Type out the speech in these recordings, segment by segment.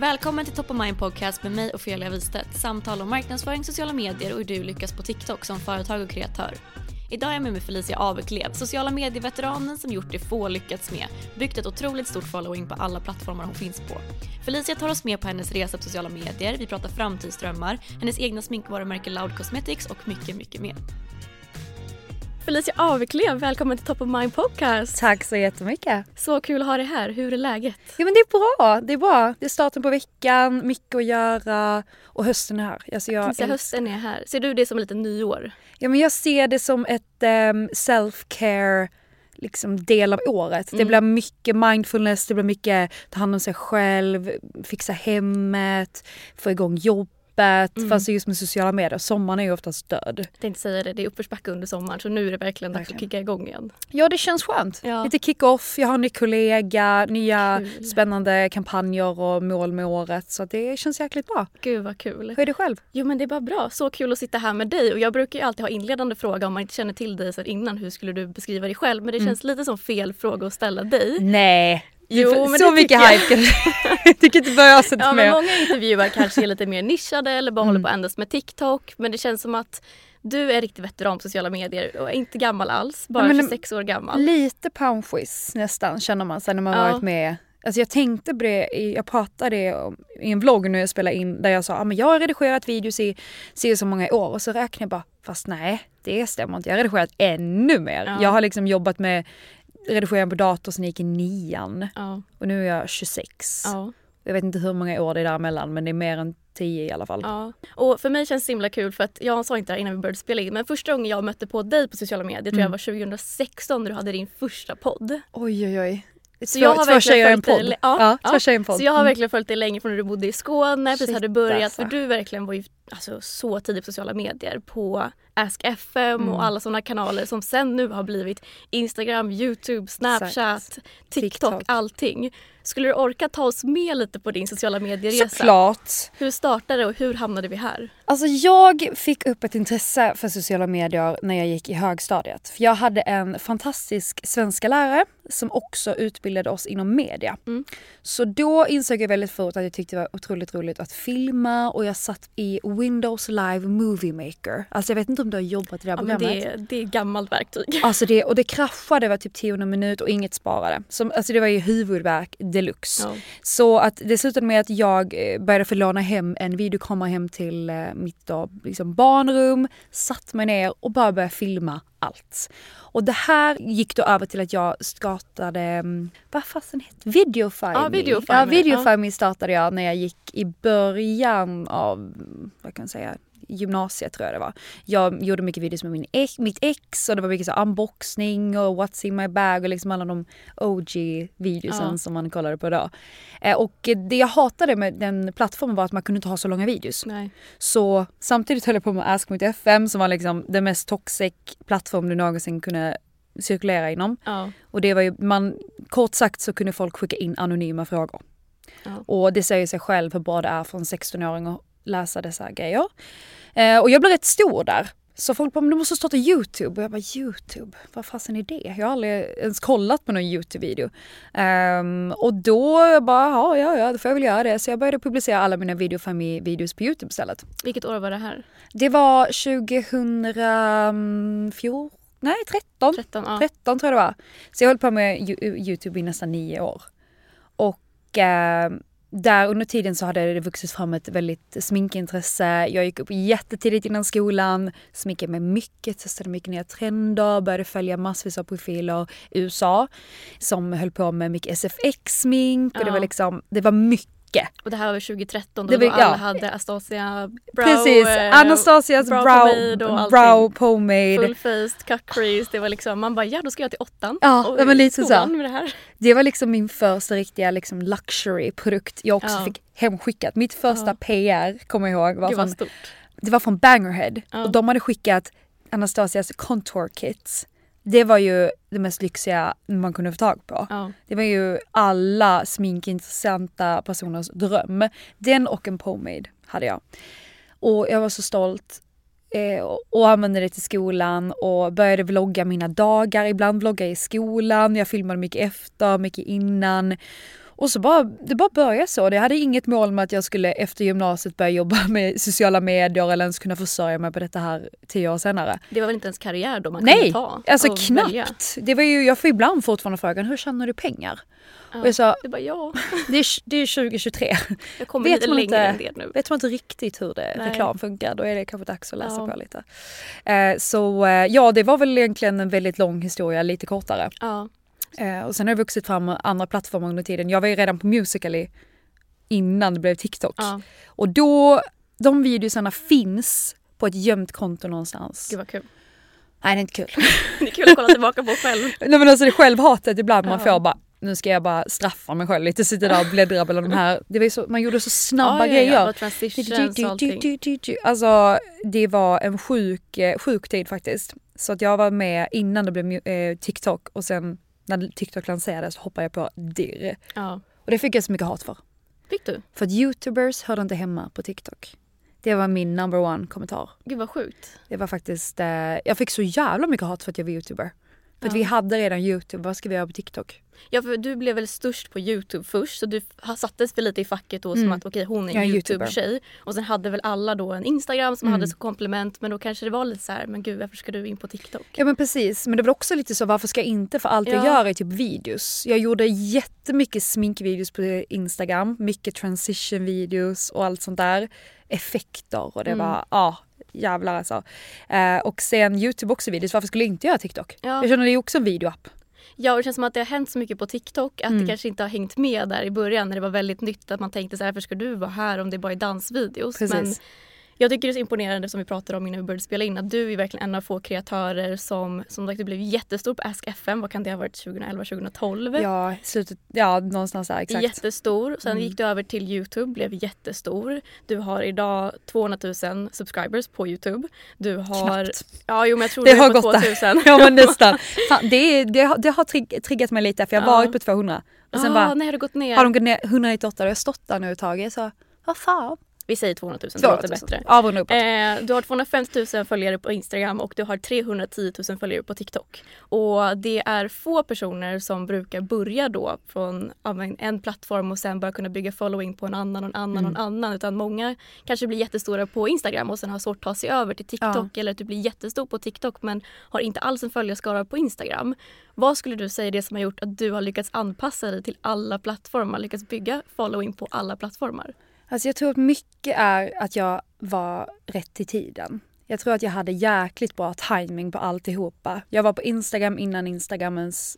Välkommen till Top of Mind Podcast med mig Ofelia Wistedt. Samtal om marknadsföring, sociala medier och hur du lyckas på TikTok som företag och kreatör. Idag är jag med mig Felicia Aveklev, sociala medieveteranen som gjort det få lyckats med. Byggt ett otroligt stort following på alla plattformar hon finns på. Felicia tar oss med på hennes resa på sociala medier, vi pratar framtidsdrömmar, hennes egna sminkvarumärke Loud Cosmetics och mycket, mycket mer. Felicia Aveklev, välkommen till Top of Mind Podcast. Tack så jättemycket. Så kul att ha dig här. Hur är läget? Jo men det är bra, det är bra. Det är starten på veckan, mycket att göra och hösten är här. Alltså jag jag hösten är här. Ser du det som lite nyår? Ja men jag ser det som ett um, self-care liksom del av året. Mm. Det blir mycket mindfulness, det blir mycket ta hand om sig själv, fixa hemmet, få igång jobb öppet. Mm. Fast just med sociala medier, sommaren är ju oftast död. Jag tänkte säga det, det är uppförsbacke under sommaren så nu är det verkligen dags att kicka igång igen. Ja det känns skönt. Ja. Lite kick-off, jag har en ny kollega, nya kul. spännande kampanjer och mål med året så det känns jäkligt bra. Gud vad kul. Hur är det själv? Jo men det är bara bra, så kul att sitta här med dig och jag brukar ju alltid ha inledande fråga om man inte känner till dig sedan innan, hur skulle du beskriva dig själv? Men det mm. känns mm. lite som fel fråga att ställa dig. Nej, Jo, men så mycket hype kanske. jag tycker inte börja sätta ja, men Många intervjuer kanske är lite mer nischade eller bara mm. håller på endast med TikTok. Men det känns som att du är riktigt veteran på sociala medier och är inte gammal alls. Bara ja, 26 år gammal. Lite poundquiz nästan känner man sen när man ja. varit med. Alltså jag tänkte på det, jag pratade i en vlogg nu jag spelade in där jag sa att ah, jag har redigerat videos i så många år och så räknade jag bara fast nej det stämmer inte. Jag har redigerat ännu mer. Ja. Jag har liksom jobbat med redigerade på dator sen jag gick i nian. Ja. Och nu är jag 26. Ja. Jag vet inte hur många år det är däremellan men det är mer än 10 i alla fall. Ja. Och för mig känns det så himla kul för att jag sa inte det innan vi började spela in men första gången jag mötte på dig på sociala medier mm. tror jag mm. var 2016 när du hade din första podd. Oj oj oj. Så jag har två tjejer en podd. Ja, ja, två en podd. Så jag har verkligen följt dig länge från när du bodde i Skåne, precis hade börjat. Alltså. För du verkligen var ju alltså, så tidig på sociala medier på Ask FM mm. och alla sådana kanaler som sen nu har blivit Instagram, Youtube, Snapchat, TikTok, TikTok, allting. Skulle du orka ta oss med lite på din sociala medieresa? Såklart! Hur startade det och hur hamnade vi här? Alltså jag fick upp ett intresse för sociala medier när jag gick i högstadiet. För jag hade en fantastisk svenska lärare som också utbildade oss inom media. Mm. Så då insåg jag väldigt fort att jag tyckte det var otroligt roligt att filma och jag satt i Windows Live Movie Maker. Alltså jag vet inte om du har jobbat i det här ja, programmet? Det, det är gammalt verktyg. Alltså det, och det kraschade var typ tionde minut och inget sparade. Så, alltså det var ju huvudvärk deluxe. Ja. Så att det slutade med att jag eh, började få låna hem en videokamera hem till eh, mitt då, liksom barnrum, satt mig ner och bara började filma allt. Och det här gick då över till att jag startade, mm, vad fasen heter Videofime? Ja, Videofime. Ja, Videofime ja. startade jag när jag gick i början av, vad kan jag säga, gymnasiet tror jag det var. Jag gjorde mycket videos med min ex, mitt ex och det var mycket så unboxning och what's in my bag och liksom alla de OG-videosen ja. som man kollade på då. Eh, och det jag hatade med den plattformen var att man kunde inte ha så långa videos. Nej. Så samtidigt höll jag på med Ask.fm som var liksom den mest toxic plattform du någonsin kunde cirkulera inom. Ja. Och det var ju, man, kort sagt så kunde folk skicka in anonyma frågor. Ja. Och det säger sig själv hur bra det är för en 16-åring att läsa dessa grejer. Eh, och jag blev rätt stor där. Så folk bara, men du måste starta YouTube. Och jag bara, YouTube? Vad fasen är det? Jag har aldrig ens kollat på någon YouTube-video. Ehm, och då jag bara, ja, ja, ja, då får jag väl göra det. Så jag började publicera alla mina videofami-videos på YouTube istället. Vilket år var det här? Det var 2014, nej 13. 13? Ja. 13 tror jag det var. Så jag höll på med Youtube i nästan nio år. Och eh, där under tiden så hade det vuxit fram ett väldigt sminkintresse. Jag gick upp jättetidigt innan skolan, sminkade mig mycket, testade mycket nya trender, började följa massvis av profiler i USA som höll på med mycket SFX-smink och det Ja. var liksom, det var mycket. Och det här var 2013 då, Det då alla ja. hade Astasia brow, Precis, eh, Anastasias brow, brow pomade och allting. brow pomade. Full faced, cut crease. Det var liksom, man bara ja då ska jag till åttan. Ja, och det var lite så. med det här. Det var liksom min första riktiga liksom luxury-produkt jag också Ja. fick hemskickat. Mitt första Ja. PR, kommer jag ihåg, var Gud från, det var från Bangerhead. Och de hade skickat Anastasias contour kits. Det var ju det mest lyxiga man kunde få tag på. Ja. Det var ju alla sminkintressanta personers dröm. Den och en pomade hade jag. Och jag var så stolt eh, och- och använde det till skolan och började vlogga mina dagar. Ibland vlogga i skolan, jag filmade mycket efter, mycket innan. Och så bara, det bara började så. Jag hade inget mål med att jag skulle efter gymnasiet börja jobba med sociala medier eller ens kunna försörja mig på detta här tio år senare. Det var väl inte ens karriär då man Nej, kunde ta? alltså och knappt. välja? Det var ju, jag får ibland fortfarande frågan, hur tjänar du pengar? Ja. Och jag sa, Det bara ja, det är, det är 2023. jag kommer Vet lite man längre inte- än det nu. Vet man inte riktigt hur det, Nej. reklam funkar då är det kanske dags att läsa Ja. på lite. Eh, så eh, ja, det var väl egentligen en väldigt lång historia, lite kortare. Ja. Eh, och sen har det vuxit fram andra plattformar under tiden. Jag var ju redan på Musical.ly innan det blev TikTok. ja, Och då, de videosarna finns på ett gömt konto någonstans. gud vad kul. Nej det är inte kul. Det är kul att kolla tillbaka på själv. Nej men alltså det självhatet ibland man Ja. får bara nu ska jag bara straffa mig själv lite, sitta där och bläddra bland de här. Det var så, man gjorde så snabba ja, grejer. Ja. Alltså det var en sjuk, eh, sjuk tid faktiskt. Så att jag var med innan det blev eh, TikTok och sen när TikTok lanserades hoppade jag på dirr. Ja. Och det fick jag så mycket hat för. Fick du? För att youtubers hörde inte hemma på TikTok. Det var min number one kommentar. Gud vad sjukt. Det var faktiskt, eh, jag fick så jävla mycket hat för att jag var youtuber. För att vi hade redan youtube, vad ska vi göra på TikTok? Ja för du blev väl störst på Youtube först så du sattes väl lite i facket då som Mm. att okej hon är Jag en. Youtube-tjej. Och sen hade väl alla då en Instagram som Mm. hade som komplement men då kanske det var lite så här, men gud varför ska du in på TikTok? Ja men precis, men det var också lite så varför ska jag inte? För allt jag Ja. gör är typ videos. Jag gjorde jättemycket sminkvideos på Instagram, mycket transition-videos och allt sånt där. Effekter och det Mm. var, ja jävlar alltså. Eh, och sen Youtube också videos, varför skulle jag inte göra TikTok? Ja. Jag känner det är också en videoapp. Ja och det känns som att det har hänt så mycket på TikTok att Mm. det kanske inte har hängt med där i början när det var väldigt nytt att man tänkte så här, varför ska du vara här om det bara är dansvideos? Precis. Men jag tycker det är så imponerande som vi pratade om innan vi började spela in att du är verkligen en av få kreatörer som som sagt du blev jättestor på Ask FM, vad kan det ha varit 2011, 2012? Ja, slutet, ja någonstans där exakt. Jättestor. Sen Mm. gick du över till Youtube, blev jättestor. Du har idag 200 000 subscribers på Youtube. Du har... Knappt. Ja, jo men jag tror Det du har gått där. 2000. Ja men nästan. Fan, det, det, har, det har trigg, triggat mig lite för jag har Ja. varit på 200. Och sen ah, bara, nej, har du gått ner? har de gått ner 198 och jag har stått där nu ett tag. Sa, vad fan. Vi säger 200 000, det 200 låter 000. bättre. Avrunda uppåt. Eh, du har 250 000 följare på Instagram och du har 310 000 följare på TikTok. Och det är få personer som brukar börja då från ja, en plattform och sen bara kunna bygga following på en annan och en annan och en annan. Utan många kanske blir jättestora på Instagram och sen har svårt att ta sig över till TikTok eller att du blir jättestor på TikTok men har inte alls en följarskara på Instagram. Vad skulle du säga är det som har gjort att du har lyckats anpassa dig till alla plattformar, lyckats bygga following på alla plattformar? Alltså jag tror att mycket är att jag var rätt i tiden. Jag tror att jag hade jäkligt bra timing på alltihopa. Jag var på Instagram innan Instagram ens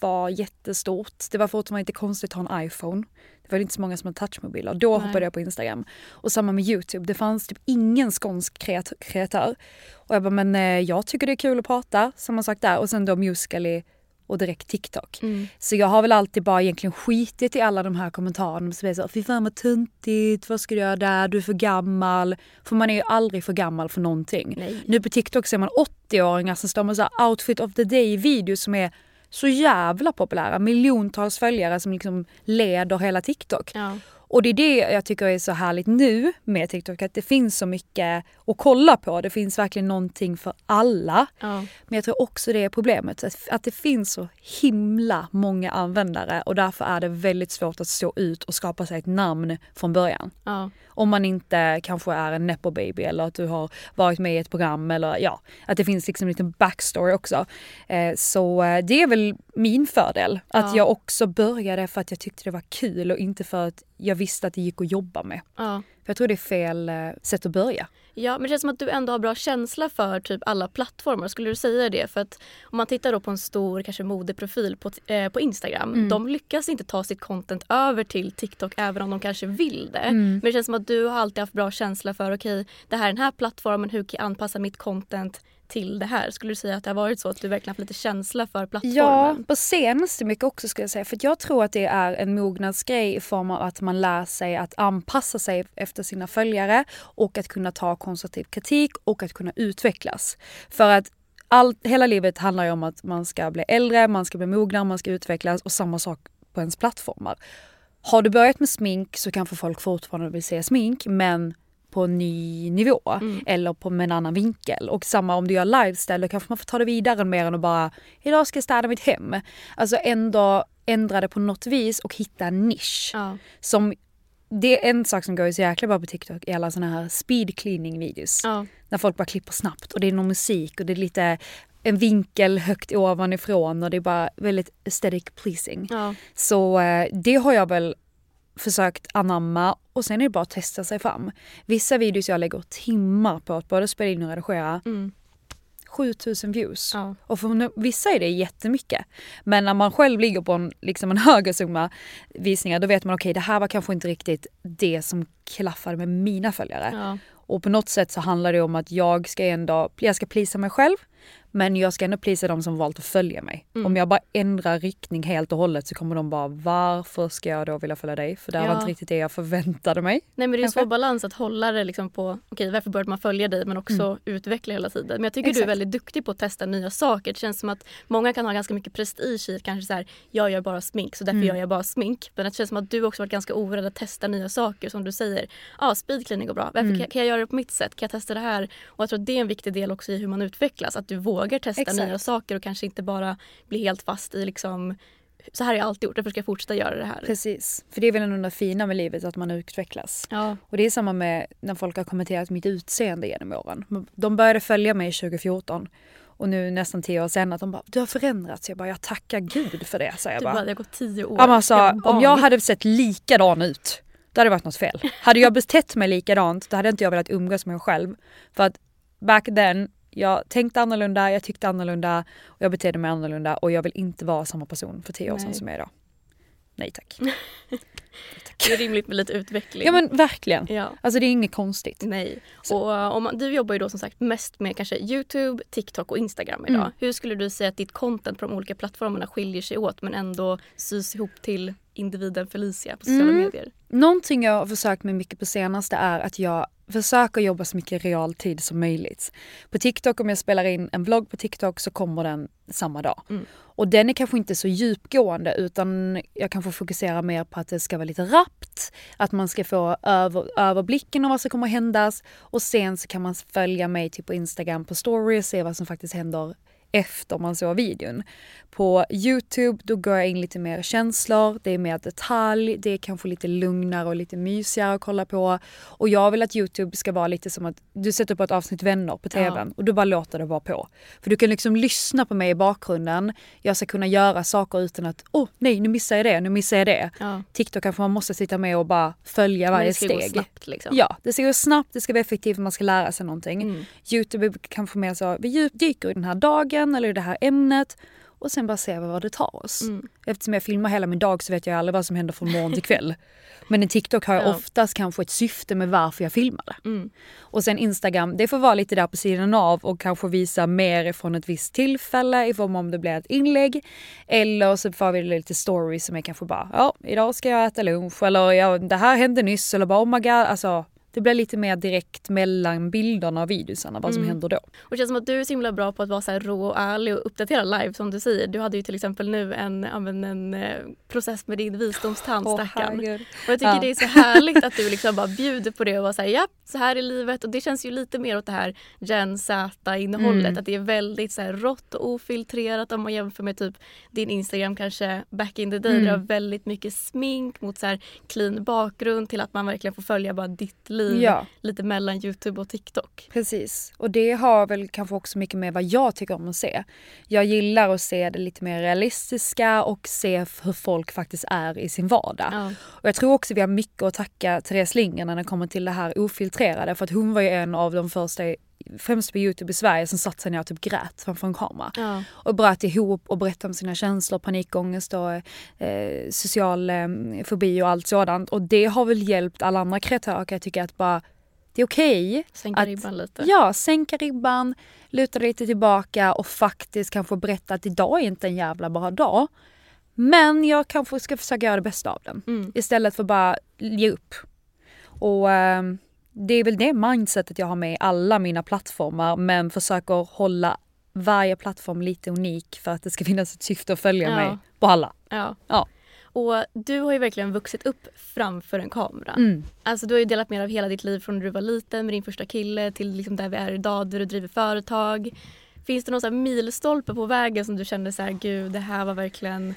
var jättestort. Det var fortfarande inte konstigt att ha en iPhone. Det var inte så många som hade touchmobiler. Då Nej. hoppade jag på Instagram. Och samma med Youtube. Det fanns typ ingen skånsk kreat- kreatör. Och jag bara, men eh, jag tycker det är kul att prata. Samma sak där. Och sen då Musical.ly och direkt TikTok. Mm. Så jag har väl alltid bara egentligen skitit i alla de här kommentarerna som är så fy fan vad tuntigt, vad ska du göra där, du är för gammal. För man är ju aldrig för gammal för någonting. Nej. Nu på TikTok ser man 80-åringar som står med så outfit of the day videos som är så jävla populära. Miljontals följare som liksom leder hela TikTok. Ja. Och det är det jag tycker är så härligt nu med TikTok, att det finns så mycket att kolla på. Det finns verkligen någonting för alla. Ja. Men jag tror också det är problemet, att det finns så himla många användare och därför är det väldigt svårt att stå ut och skapa sig ett namn från början. Ja. Om man inte kanske är en nepo baby eller att du har varit med i ett program eller ja, att det finns liksom en liten backstory också. Eh, så eh, det är väl min fördel. Att ja. jag också började för att jag tyckte det var kul och inte för att jag visste att det gick att jobba med. Ja. För jag tror det är fel eh, sätt att börja. Ja, men det känns som att du ändå har bra känsla för typ alla plattformar. Skulle du säga det? För att om man tittar då på en stor kanske modeprofil på, eh, på Instagram. Mm. De lyckas inte ta sitt content över till TikTok även om de kanske vill det. Mm. Men det känns som att du har alltid haft bra känsla för okej, okay, det här är den här plattformen. Hur kan jag anpassa mitt content till det här? Skulle du säga att det har varit så att du verkligen haft lite känsla för plattformen? Ja, på senaste mycket också skulle jag säga. För jag tror att det är en mognadsgrej i form av att man lär sig att anpassa sig efter sina följare och att kunna ta konstruktiv kritik och att kunna utvecklas. För att allt, hela livet handlar ju om att man ska bli äldre, man ska bli mognare, man ska utvecklas och samma sak på ens plattformar. Har du börjat med smink så kanske folk fortfarande vill se smink men på en ny nivå mm. eller på med en annan vinkel. Och samma om du gör lifestyle, då kanske man får ta det vidare mer än att bara idag ska jag städa mitt hem. Alltså ändå ändra det på något vis och hitta en nisch. Ja. Som, det är en sak som går så jäkla bra på TikTok är alla såna här speed cleaning videos. Ja. När folk bara klipper snabbt och det är någon musik och det är lite en vinkel högt ovanifrån och det är bara väldigt aesthetic pleasing. Ja. Så eh, det har jag väl försökt anamma och sen är det bara att testa sig fram. Vissa videos jag lägger timmar på att både spela in och redigera. Mm. 7000 views. Ja. Och för vissa är det jättemycket. Men när man själv ligger på en, liksom en högre summa visningar då vet man okej okay, det här var kanske inte riktigt det som klaffade med mina följare. Ja. Och på något sätt så handlar det om att jag ska ändå, jag ska plisa mig själv men jag ska ändå plisa de som valt att följa mig. Mm. Om jag bara ändrar riktning helt och hållet så kommer de bara varför ska jag då vilja följa dig? För det ja. var inte riktigt det jag förväntade mig. Nej men det är en svår balans att hålla det liksom på, okej okay, varför började man följa dig men också mm. utveckla hela tiden. Men jag tycker Exakt. du är väldigt duktig på att testa nya saker. Det känns som att många kan ha ganska mycket prestige i kanske så här, jag gör bara smink så därför mm. gör jag bara smink. Men det känns som att du också varit ganska orädd att testa nya saker som du säger. Ja, ah, speedcleaning går bra. Varför mm. kan, kan, jag göra det på mitt sätt? Kan jag testa det här? Och jag tror att det är en viktig del också i hur man utvecklas. Att du vågar testa Exakt. nya saker och kanske inte bara bli helt fast i liksom så här har jag alltid gjort, därför ska jag fortsätta göra det här. Precis, för det är väl ändå det fina med livet att man utvecklas. Ja. Och det är samma med när folk har kommenterat mitt utseende genom åren. De började följa mig 2014 och nu nästan tio år sen att de bara du har förändrats. Jag bara jag tackar gud för det säger jag bara. Du bara det har gått tio år. Ja, alltså, jag om jag hade sett likadan ut då hade det varit något fel. hade jag betett mig likadant då hade inte jag velat umgås med mig själv. För att back then jag tänkte annorlunda, jag tyckte annorlunda och jag betedde mig annorlunda och jag vill inte vara samma person för tio år sedan som jag är idag. Nej tack. Det är rimligt med lite utveckling. Ja men verkligen. Ja. Alltså det är inget konstigt. Nej. Och uh, om du jobbar ju då som sagt mest med kanske Youtube, TikTok och Instagram idag. Mm. Hur skulle du säga att ditt content på de olika plattformarna skiljer sig åt men ändå sys ihop till individen Felicia på sociala mm. medier? Någonting jag har försökt med mycket på senaste är att jag försöker jobba så mycket realtid som möjligt. På TikTok, om jag spelar in en vlogg på TikTok så kommer den samma dag. Mm. Och den är kanske inte så djupgående utan jag kanske fokuserar mer på att det ska vara lite rappt, att man ska få över, överblicken av vad som kommer att händas. Och sen så kan man följa mig typ på Instagram på story och se vad som faktiskt händer efter man såg videon. På Youtube då går jag in lite mer känslor, det är mer detalj, det är kanske lite lugnare och lite mysigare att kolla på. Och jag vill att Youtube ska vara lite som att du sätter på ett avsnitt Vänner på TVn ja. och du bara låter det vara på. För du kan liksom lyssna på mig i bakgrunden, jag ska kunna göra saker utan att åh oh, nej nu missar jag det, nu missar jag det. Ja. TikTok kanske man måste sitta med och bara följa varje steg. det ska steg. Gå snabbt, liksom. Ja, det ska gå snabbt, det ska vara effektivt, man ska lära sig någonting. Mm. Youtube är kanske mer så, vi djupdyker i den här dagen eller i det här ämnet och sen bara se vad det tar oss. Mm. Eftersom jag filmar hela min dag så vet jag aldrig vad som händer från morgon till kväll. Men i TikTok har jag Ja. oftast kanske ett syfte med varför jag filmar. Mm. Och sen Instagram, det får vara lite där på sidan av och kanske visa mer från ett visst tillfälle i form av om det blir ett inlägg. Eller så får vi lite stories som är kanske bara, ja idag ska jag äta lunch eller ja, det här hände nyss eller bara oh my god. Alltså det blir lite mer direkt mellan bilderna och videosarna vad som Mm. händer då. Och det känns som att du är så himla bra på att vara så här rå och ärlig och uppdatera live som du säger. Du hade ju till exempel nu en, men en eh, process med din visdomstand Åh, stackarn. herregud. Och jag tycker Ja. det är så härligt att du liksom bara bjuder på det och bara säger ja, så här är livet. Och det känns ju lite mer åt det här Gen Z-innehållet. Mm. Att det är väldigt så här rått och ofiltrerat om man jämför med typ din Instagram kanske back in the day. Mm. Där du har väldigt mycket smink mot så här clean bakgrund till att man verkligen får följa bara ditt liv Ja. lite mellan Youtube och TikTok. Precis. Och det har väl kanske också mycket med vad jag tycker om att se. Jag gillar att se det lite mer realistiska och se hur folk faktiskt är i sin vardag. Ja. Och jag tror också vi har mycket att tacka Therese Lindgren när det kommer till det här ofiltrerade. För att hon var ju en av de första, främst på Youtube i Sverige, som satte sig ner och typ grät framför en kamera. Ja. Och bröt ihop och berättade om sina känslor, panikångest och eh, social eh, fobi och allt sådant. Och det har väl hjälpt alla andra kreatörer kan jag tycka att bara, det är okej Sänka att- ribban lite. Ja, sänka ribban, luta lite tillbaka och faktiskt kanske berätta att idag är inte en jävla bra dag. Men jag kanske ska försöka göra det bästa av den. Mm. Istället för bara ge upp. Och ehm, det är väl det mindsetet jag har med i alla mina plattformar men försöker hålla varje plattform lite unik för att det ska finnas ett syfte att följa Ja. mig på alla. Ja. Ja. Och du har ju verkligen vuxit upp framför en kamera. Mm. Alltså du har ju delat med dig av hela ditt liv från när du var liten med din första kille till liksom där vi är idag där du driver företag. Finns det någon milstolpe på vägen som du kände så här, gud det här var verkligen,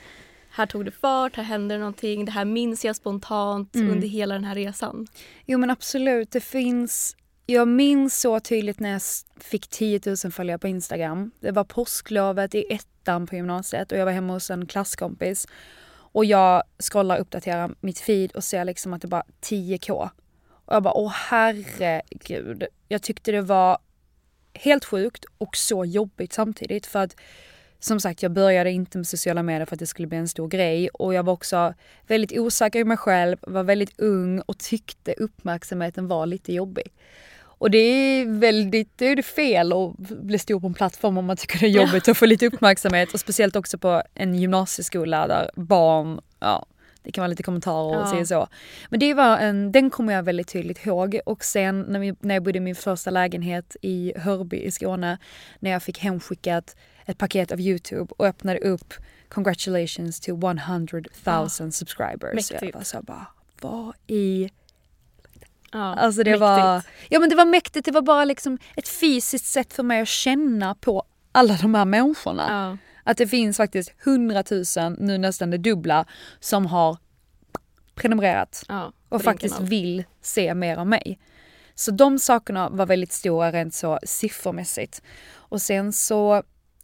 här tog det fart, här hände någonting, det här minns jag spontant Mm. under hela den här resan. Jo men absolut, det finns jag minns så tydligt när jag fick 10 000 följare på Instagram. Det var påsklovet i ettan på gymnasiet och jag var hemma hos en klasskompis. Och jag scrollar och uppdaterar mitt feed och ser liksom att det bara 10k. Och jag bara åh herregud. Jag tyckte det var helt sjukt och så jobbigt samtidigt för att som sagt jag började inte med sociala medier för att det skulle bli en stor grej och jag var också väldigt osäker i mig själv, var väldigt ung och tyckte uppmärksamheten var lite jobbig. Och det är väldigt, det är fel att bli stor på en plattform om man tycker det är jobbigt att få lite uppmärksamhet och speciellt också på en gymnasieskola där barn, ja det kan vara lite kommentarer och Ja. så. Men det var en, den kommer jag väldigt tydligt ihåg och sen när, vi, när jag bodde i min första lägenhet i Hörby i Skåne när jag fick hemskickat ett paket av Youtube och öppnade upp congratulations to 100 000 subscribers. Så jag mäktigt. var så bara, vad i Ja, Alltså det mäktigt. var, ja men det var mäktigt, det var bara liksom ett fysiskt sätt för mig att känna på alla de här människorna. Ja. Att det finns faktiskt 100 000, nu nästan det dubbla, som har prenumererat Ja, och faktiskt kanal. vill se mer av mig. Så de sakerna var väldigt stora rent så siffermässigt. Och sen så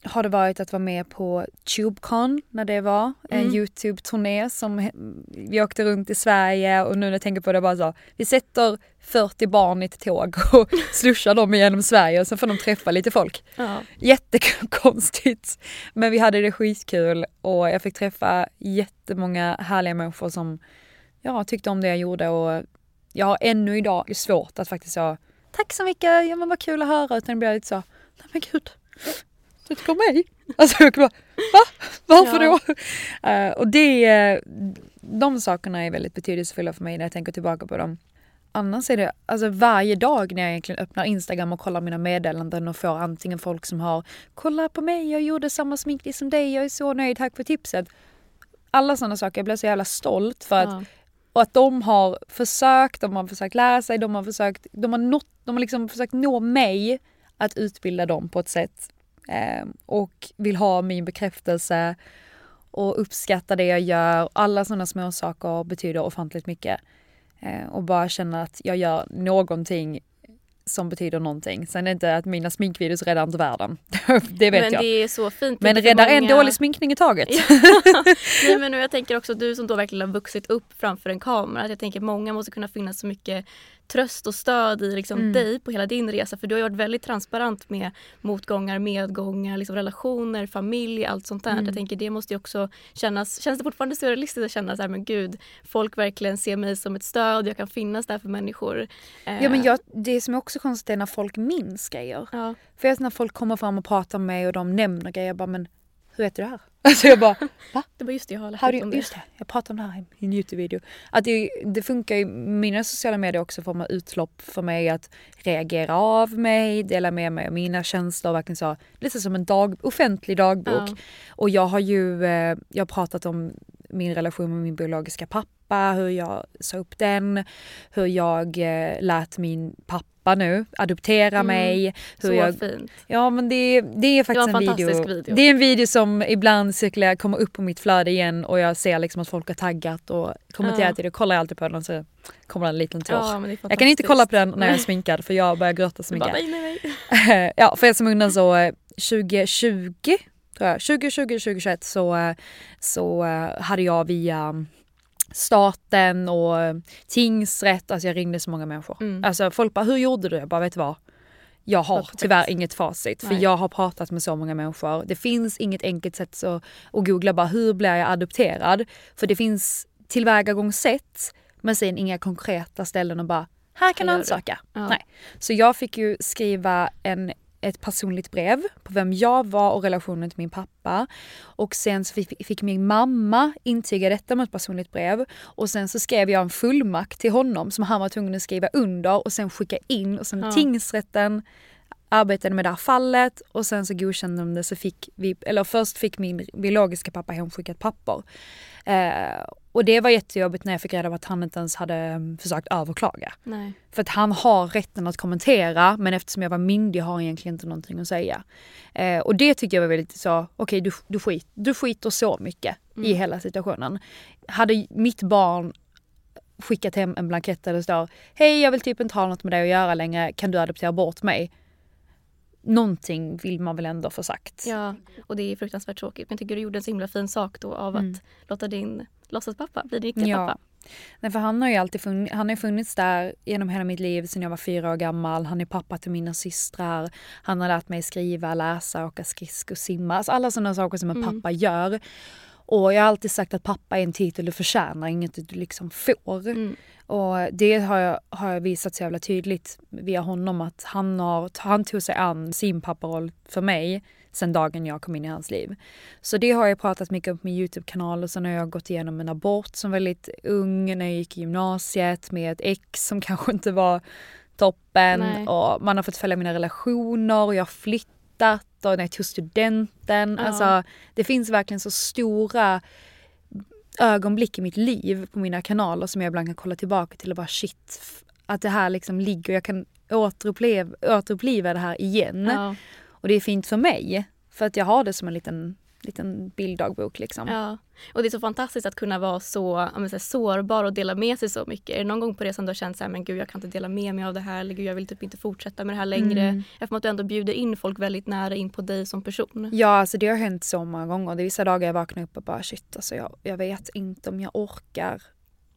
har det varit att vara med på TubeCon när det var. En Mm. Youtube-turné som vi åkte runt i Sverige och nu när jag tänker på det bara så. Vi sätter 40 barn i ett tåg och slushar dem igenom Sverige och sen får de träffa lite folk. Ja. Jättekonstigt. Men vi hade det skitkul och jag fick träffa jättemånga härliga människor som ja, tyckte om det jag gjorde och jag har ännu idag svårt att faktiskt säga tack så mycket, ja men vad kul att höra utan det blir lite så, nej men gud, tycker om mig? Alltså jag bara, va? Varför Ja. då? Eh, och det, eh, de sakerna är väldigt betydelsefulla för mig när jag tänker tillbaka på dem. Annars är det alltså varje dag när jag egentligen öppnar Instagram och kollar mina meddelanden och får antingen folk som har Kolla på mig, jag gjorde samma sminkning som dig, jag är så nöjd, tack för tipset. Alla sådana saker, jag blir så jävla stolt för att Ja. och att de har försökt, de har försökt lära sig, de har försökt, de har, nått, de har liksom försökt nå mig att utbilda dem på ett sätt. Eh, och vill ha min bekräftelse och uppskatta det jag gör. Alla sådana små saker betyder ofantligt mycket. Eh, och bara känna att jag gör någonting som betyder någonting. Sen är det inte att mina sminkvideos räddar inte världen. det vet Men jag. det är så fint. men räddar en många- dålig sminkning i taget. Nej, men jag tänker också du som då verkligen har vuxit upp framför en kamera. Att jag tänker många måste kunna finna så mycket tröst och stöd i liksom Mm. dig på hela din resa. För du har varit väldigt transparent med motgångar, medgångar, liksom relationer, familj, allt sånt där. Mm. Jag tänker det måste ju också kännas, känns det fortfarande surrealistiskt att känna så här, men gud, folk verkligen ser mig som ett stöd, jag kan finnas där för människor. Eh, Ja men jag, det som är också konstigt är när folk minns grejer. ja. För jag, när folk kommer fram och pratar med mig och de nämner grejer, jag bara men hur vet du det här? Alltså jag bara va? Det var just det jag har lärt om det. just det, jag pratade om det här i en Youtube-video. Att det, det funkar ju, mina sociala medier också form av utlopp för mig att reagera av mig, dela med mig av mina känslor, verkligen så, lite som en dag, offentlig dagbok. Ja. Och jag har ju eh, jag har pratat om min relation med min biologiska pappa, hur jag sa upp den, hur jag eh, lät min pappa nu adoptera Mm, mig. Hur Så jag, fint. Ja men det, det är faktiskt Det en en video. video. Det är en video som ibland cirkulerar, kommer upp på mitt flöde igen och jag ser liksom att folk har taggat och kommenterat Ja. det. Kollar jag alltid på den så kommer det en liten tår. Ja, jag kan inte kolla på den när jag är sminkad för jag börjar gråta så mycket. nej, nej, nej. ja för er som undrar så eh, 2020 tror jag, 2020 2021 så, eh, så eh, hade jag via staten och tingsrätt, alltså jag ringde så många människor. Mm. Alltså folk bara, hur gjorde du? Jag bara, vet du vad? Jag har tyvärr inget facit för Nej. jag har pratat med så många människor. Det finns inget enkelt sätt så, att googla bara hur blir jag adopterad? För det finns tillvägagångssätt men sen inga konkreta ställen och bara här kan du ansöka. Ja. Nej. Så jag fick ju skriva en, ett personligt brev på vem jag var och relationen till min pappa. Och sen så fick, fick min mamma intyga detta med ett personligt brev. Och sen så skrev jag en fullmakt till honom som han var tvungen att skriva under och sen skicka in. Och sen Ja. tingsrätten arbetade med det här fallet och sen så godkände de det så fick vi, eller först fick min biologiska pappa hemskickat papper. Eh, och det var jättejobbigt när jag fick reda på att han inte ens hade mm, försökt överklaga. nej. För att han har rätten att kommentera men eftersom jag var myndig har han egentligen inte någonting att säga. Eh, och det tyckte jag var väldigt så, okej du, du, skit, du skiter så mycket i hela situationen. Hade mitt barn skickat hem en blankett där det står Hej jag vill typ inte ha något med dig att göra längre, kan du adoptera bort mig? Någonting vill man väl ändå få sagt. Ja, och det är fruktansvärt tråkigt. Men jag tycker du gjorde en så himla fin sak då av Mm. att låta din låtsaspappa bli din riktiga Ja. pappa. Nej, för han har ju alltid funnits, han har funnits där genom hela mitt liv sedan jag var fyra år gammal. Han är pappa till mina systrar. Han har lärt mig skriva, läsa, åka skridskor, simma. Alltså alla sådana saker som en Mm. pappa gör. Och jag har alltid sagt att pappa är en titel du förtjänar, inget du liksom får. Mm. Och det har jag, har jag visat så jävla tydligt via honom att han, har, han tog sig an sin papparoll för mig sen dagen jag kom in i hans liv. Så det har jag pratat mycket om på min Youtube-kanal och sen har jag gått igenom en abort som väldigt ung när jag gick i gymnasiet med ett ex som kanske inte var toppen Nej. och man har fått följa mina relationer och jag har flyttat och när jag tog studenten. Ja. Alltså det finns verkligen så stora ögonblick i mitt liv på mina kanaler som jag ibland kan kolla tillbaka till och bara shit, att det här liksom ligger, jag kan återuppleva, återuppliva det här igen. Ja, Och det är fint för mig, för att jag har det som en liten, liten bilddagbok liksom. ja. Och det är så fantastiskt att kunna vara så ja, så sårbar och dela med sig så mycket. Är det någon gång på resan du har känt så här, men gud jag kan inte dela med mig av det här eller gud jag vill typ inte fortsätta med det här längre. Mm. Eftersom att du ändå bjuder in folk väldigt nära in på dig som person. Ja, alltså det har hänt så många gånger. Det är vissa dagar jag vaknar upp och bara shit, alltså jag, jag vet inte om jag orkar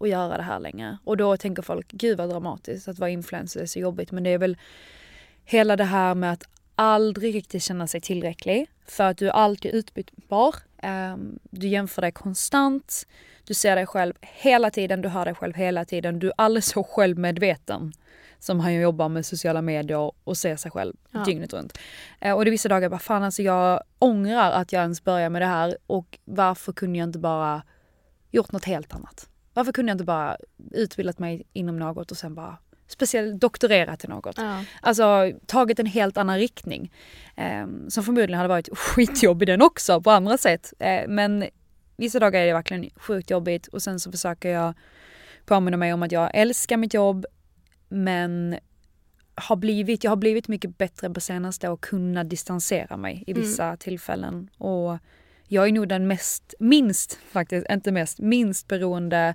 att göra det här längre. Och då tänker folk, gud vad dramatiskt att vara influencer är så jobbigt. Men det är väl hela det här med att aldrig riktigt känna sig tillräcklig. För att du är alltid utbytbar. Ehm, du jämför dig konstant. Du ser dig själv hela tiden, du hör dig själv hela tiden. Du är alldeles så självmedveten som han jobbar med sociala medier och ser sig själv Ja. dygnet runt. Eh, och det är vissa dagar jag bara, fan alltså jag ångrar att jag ens började med det här och varför kunde jag inte bara gjort något helt annat? Varför kunde jag inte bara utbildat mig inom något och sen bara speciellt doktorerat till något? Ja. Alltså tagit en helt annan riktning. Eh, som förmodligen hade varit skitjobbig den också på andra sätt. Eh, men vissa dagar är det verkligen sjukt jobbigt och sen så försöker jag påminna mig om att jag älskar mitt jobb men har blivit, jag har blivit mycket bättre på senaste att kunna distansera mig i vissa tillfällen. Och jag är nog den mest, minst faktiskt, inte mest, minst beroende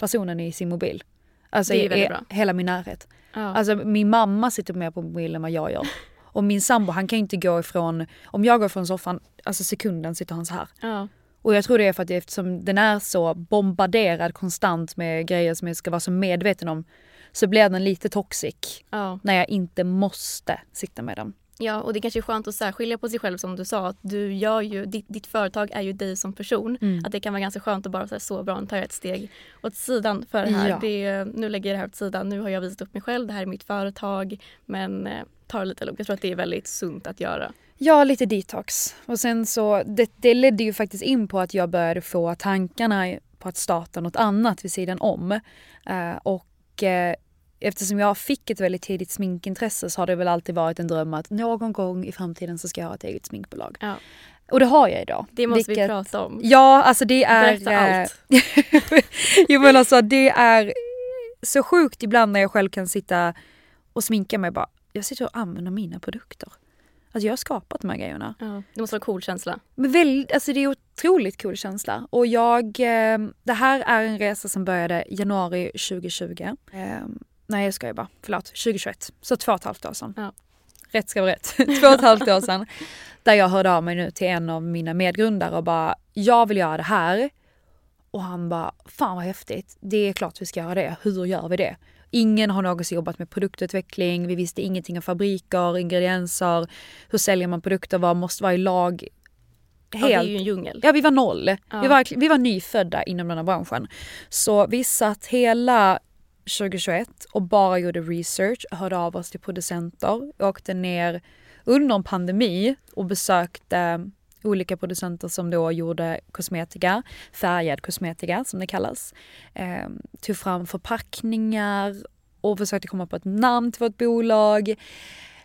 personen i sin mobil. Alltså Det är i bra. hela min närhet. Ja. Alltså min mamma sitter mer på mobilen än vad jag gör. Och min sambo han kan inte gå ifrån, om jag går från soffan, alltså sekunden sitter han så här. ja. Och jag tror det är för att eftersom den är så bombarderad konstant med grejer som jag ska vara så medveten om så blir den lite toxic ja. när jag inte måste sitta med den. Ja, och det kanske är skönt att särskilja på sig själv som du sa. Att du gör ju, ditt, ditt företag är ju dig som person. Mm. Att det kan vara ganska skönt att bara säga så bra, nu tar jag ett steg åt sidan för det här. Ja. Det, nu lägger jag det här åt sidan. Nu har jag visat upp mig själv. Det här är mitt företag. Men eh, ta det lite lugnt. Jag tror att det är väldigt sunt att göra. Ja, lite detox. Och sen så, det, det ledde ju faktiskt in på att jag började få tankarna på att starta något annat vid sidan om. Eh, och eh, eftersom jag fick ett väldigt tidigt sminkintresse så har det väl alltid varit en dröm att någon gång i framtiden så ska jag ha ett eget sminkbolag. Ja. Och det har jag idag. Det måste vi Vilket- prata om. Ja, alltså det är... Berätta eh, allt. jo men alltså det är så sjukt ibland när jag själv kan sitta och sminka mig bara. Jag sitter och använder mina produkter. Alltså jag har skapat de här grejerna. Ja, det måste vara en cool känsla. Men väldigt, alltså det är otroligt cool känsla. Och jag, eh, det här är en resa som började januari 2020. Nej jag skojar bara, förlåt, 2021. Så två och ett halvt år sedan. Ja. Rätt ska vara rätt. två och ett halvt år sedan. Där jag hörde av mig nu till en av mina medgrundare och bara, jag vill göra det här. Och han bara, fan vad häftigt. Det är klart vi ska göra det. Hur gör vi det? Ingen har någonsin jobbat med produktutveckling. Vi visste ingenting om fabriker, ingredienser. Hur säljer man produkter? Vad måste vara i lag? Ja, det är ju en djungel. Ja, vi var noll. Ja. Vi, var, vi var nyfödda inom den här branschen. Så vi satt hela 2021 och bara gjorde research, hörde av oss till producenter, åkte ner under en pandemi och besökte olika producenter som då gjorde kosmetika, färgad kosmetika som det kallas. Eh, tog fram förpackningar och försökte komma på ett namn till vårt bolag.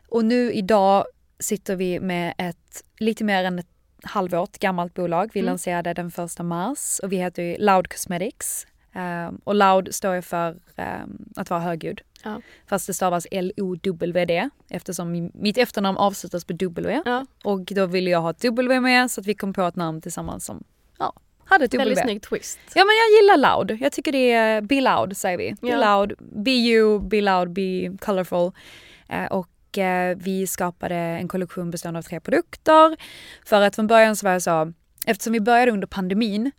Och nu idag sitter vi med ett lite mer än ett halvår gammalt bolag. Vi Mm. lanserade den första mars och vi heter ju Loud Cosmetics. Um, och Loud står ju för um, att vara högljudd. Ja. Fast det stavas L-O-W-D eftersom mi- mitt efternamn avslutas på W. Ja, Och då ville jag ha ett W med så att vi kom på ett namn tillsammans som ja, hade ett W. väldigt snygg twist. Ja men jag gillar loud. Jag tycker det är be loud säger vi. Be Ja. loud, be you, be loud, be colorful. Eh, och eh, vi skapade en kollektion bestående av tre produkter. För att från början så var jag så, eftersom vi började under pandemin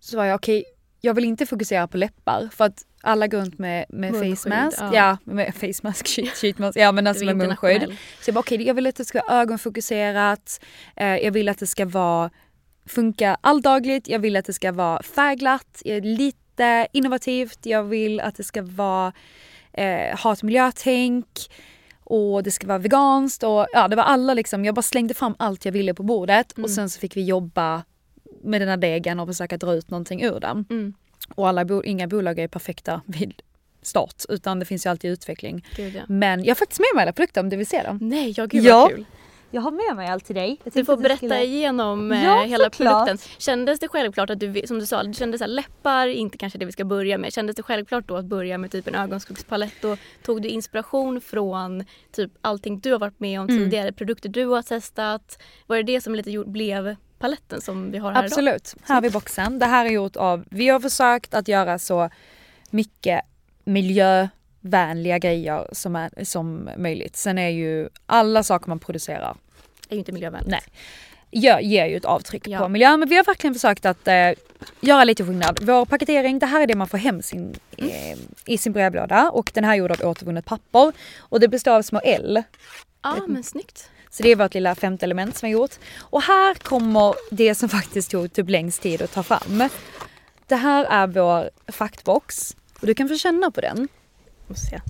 så var jag okej, jag vill inte fokusera på läppar för att alla går runt med, med face mask. ja. Ja. med face mask, sheet, sheet mask. Ja men alltså med munskydd. Så jag bara okej, jag vill att det ska vara ögonfokuserat. Eh, jag vill att det ska vara funka alldagligt. Jag vill att det ska vara färgglatt, lite innovativt. Jag vill att det ska vara eh, ha ett miljötänk och det ska vara veganskt och ja, det var alla liksom. Jag bara slängde fram allt jag ville på bordet Mm. och sen så fick vi jobba med den här degen och försöka dra ut någonting ur den. Mm. Och alla bo- inga bolag är perfekta vid start utan det finns ju alltid utveckling. Gud, ja. Men jag har faktiskt med mig alla produkter om du vill se dem. Nej, ja gud Ja. vad kul. Jag har med mig allt till dig. Du får berätta igenom eh, Ja, hela såklart. produkten. Kändes det självklart att du, som du sa, du kände så här, läppar, inte kanske det vi ska börja med. Kändes det självklart då att börja med typ en ögonskuggspalett och tog du inspiration från typ allting du har varit med om Mm. tidigare, produkter du har testat? Var det det som lite gjort, blev paletten som vi har här idag? Absolut. Här har vi boxen. Det här är gjort av, vi har försökt att göra så mycket miljövänliga grejer som, är, som möjligt. Sen är ju alla saker man producerar är ju inte miljövänligt. Nej. gör, ger ju ett avtryck Ja. på miljön. Men vi har verkligen försökt att eh, göra lite skillnad. Vår paketering, det här är det man får hem sin, eh, i sin brevlåda och den här är gjord av återvunnet papper. Och det består av små L. Ja, men snyggt. Så det är vårt lilla femte element som vi har gjort. Och här kommer det som faktiskt tog typ längst tid att ta fram. Det här är vår faktbox och du kan få känna på den. se.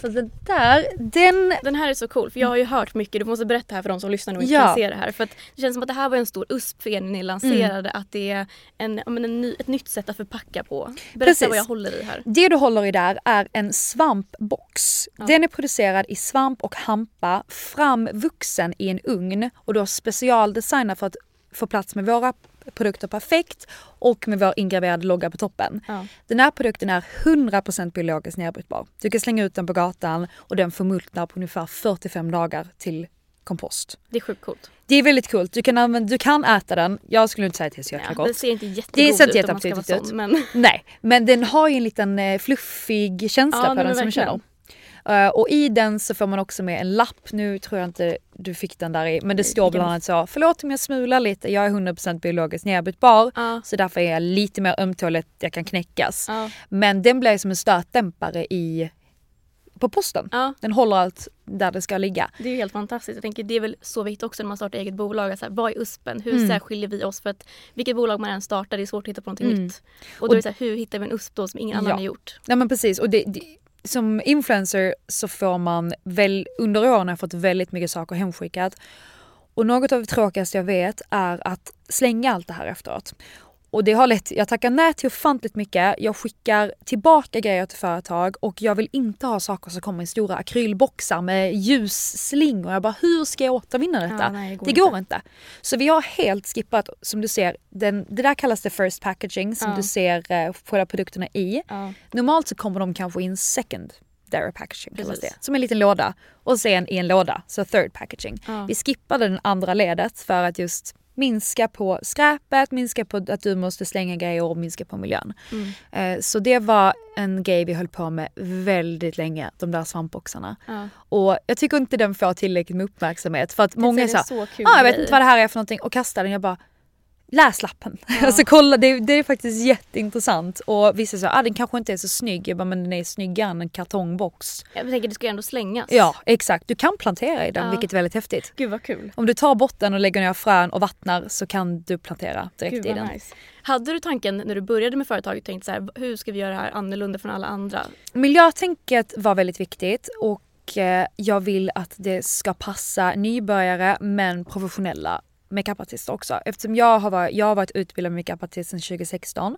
Så det där, den... Den här är så cool för jag har ju hört mycket, du måste berätta här för de som lyssnar och inte Ja. kan se det här. För att det känns som att det här var en stor USP för er när ni lanserade att det är en, men en ny, ett nytt sätt att förpacka på. Berätta Precis. vad jag håller i här. Det du håller i där är en svampbox. Ja. Den är producerad i svamp och hampa, framvuxen i en ugn och då specialdesignad för att få plats med våra produkter perfekt och med vår ingraverade logga på toppen. Ja. Den här produkten är 100% biologiskt nedbrytbar. Du kan slänga ut den på gatan och den förmultnar på ungefär 45 dagar till kompost. Det är sjukt coolt. Det är väldigt coolt. Du kan, använda, du kan äta den. Jag skulle inte säga att det är så jäkla Ja, gott. det ser inte jättegod Det ser inte ut om man ska vara sån, men Nej, men den har ju en liten eh, fluffig känsla Ja, på den som verkligen. känner. Eh, och i den så får man också med en lapp. Nu tror jag inte du fick den där i, men det står bland annat så. Förlåt om jag smular lite, jag är 100% biologiskt nedbrytbar. Ja. Så därför är jag lite mer ömtålig att jag kan knäckas. Ja. Men den blir som en stötdämpare i, på posten. Ja. Den håller allt där det ska ligga. Det är ju helt fantastiskt. Jag tänker det är väl så viktigt också när man startar eget bolag. att Så här, vad är USPen? Hur Mm. särskiljer vi oss? För att vilket bolag man än startar det är svårt att hitta på någonting Mm. nytt. Och då är det så här, hur hittar vi en USP då som ingen annan Ja. har gjort? Ja men precis och det, det, som influencer så får man väl, under åren har jag fått väldigt mycket saker hemskickat. Och något av det tråkigaste jag vet är att slänga allt det här efteråt. Och det har lett, jag tackar nej till ofantligt mycket. Jag skickar tillbaka grejer till företag och jag vill inte ha saker som kommer i stora akrylboxar med ljusslingor. Jag bara, hur ska jag återvinna detta? Ja, nej, det går det går inte. Så vi har helt skippat, som du ser, den, det där kallas det first packaging som Ja. du ser eh, själva produkterna i. Ja. Normalt så kommer de kanske i en second dairy packaging kallas det. Som en liten låda. Och sen i en låda, så third packaging. Ja. Vi skippade den andra ledet för att just minska på skräpet, minska på att du måste slänga grejer och minska på miljön. Mm. Eh, Så det var en grej vi höll på med väldigt länge, de där svampboxarna. Ja. Och jag tycker inte den får tillräckligt med uppmärksamhet för att många är är så, ah, jag vet grej." inte vad det här är för någonting och kastar den. Jag bara Läs lappen. alltså kolla, det, det är faktiskt jätteintressant. Och vissa säger ah, den kanske inte är så snygg. Jag bara, men den är snyggare än en kartongbox. Jag tänker det ska ju ändå slängas. Ja, exakt. Du kan plantera i den, Ja. vilket är väldigt häftigt. Gud vad kul. Om du tar botten och lägger ner frön och vattnar så kan du plantera direkt Gud i den. nice. Hade du tanken när du började med företaget tänkt så här, hur ska vi göra det här annorlunda från alla andra? Miljötänket var väldigt viktigt och eh, jag vill att det ska passa nybörjare men professionella makeupartister också. Eftersom jag har varit, jag har varit utbildad makeupartist sedan 2016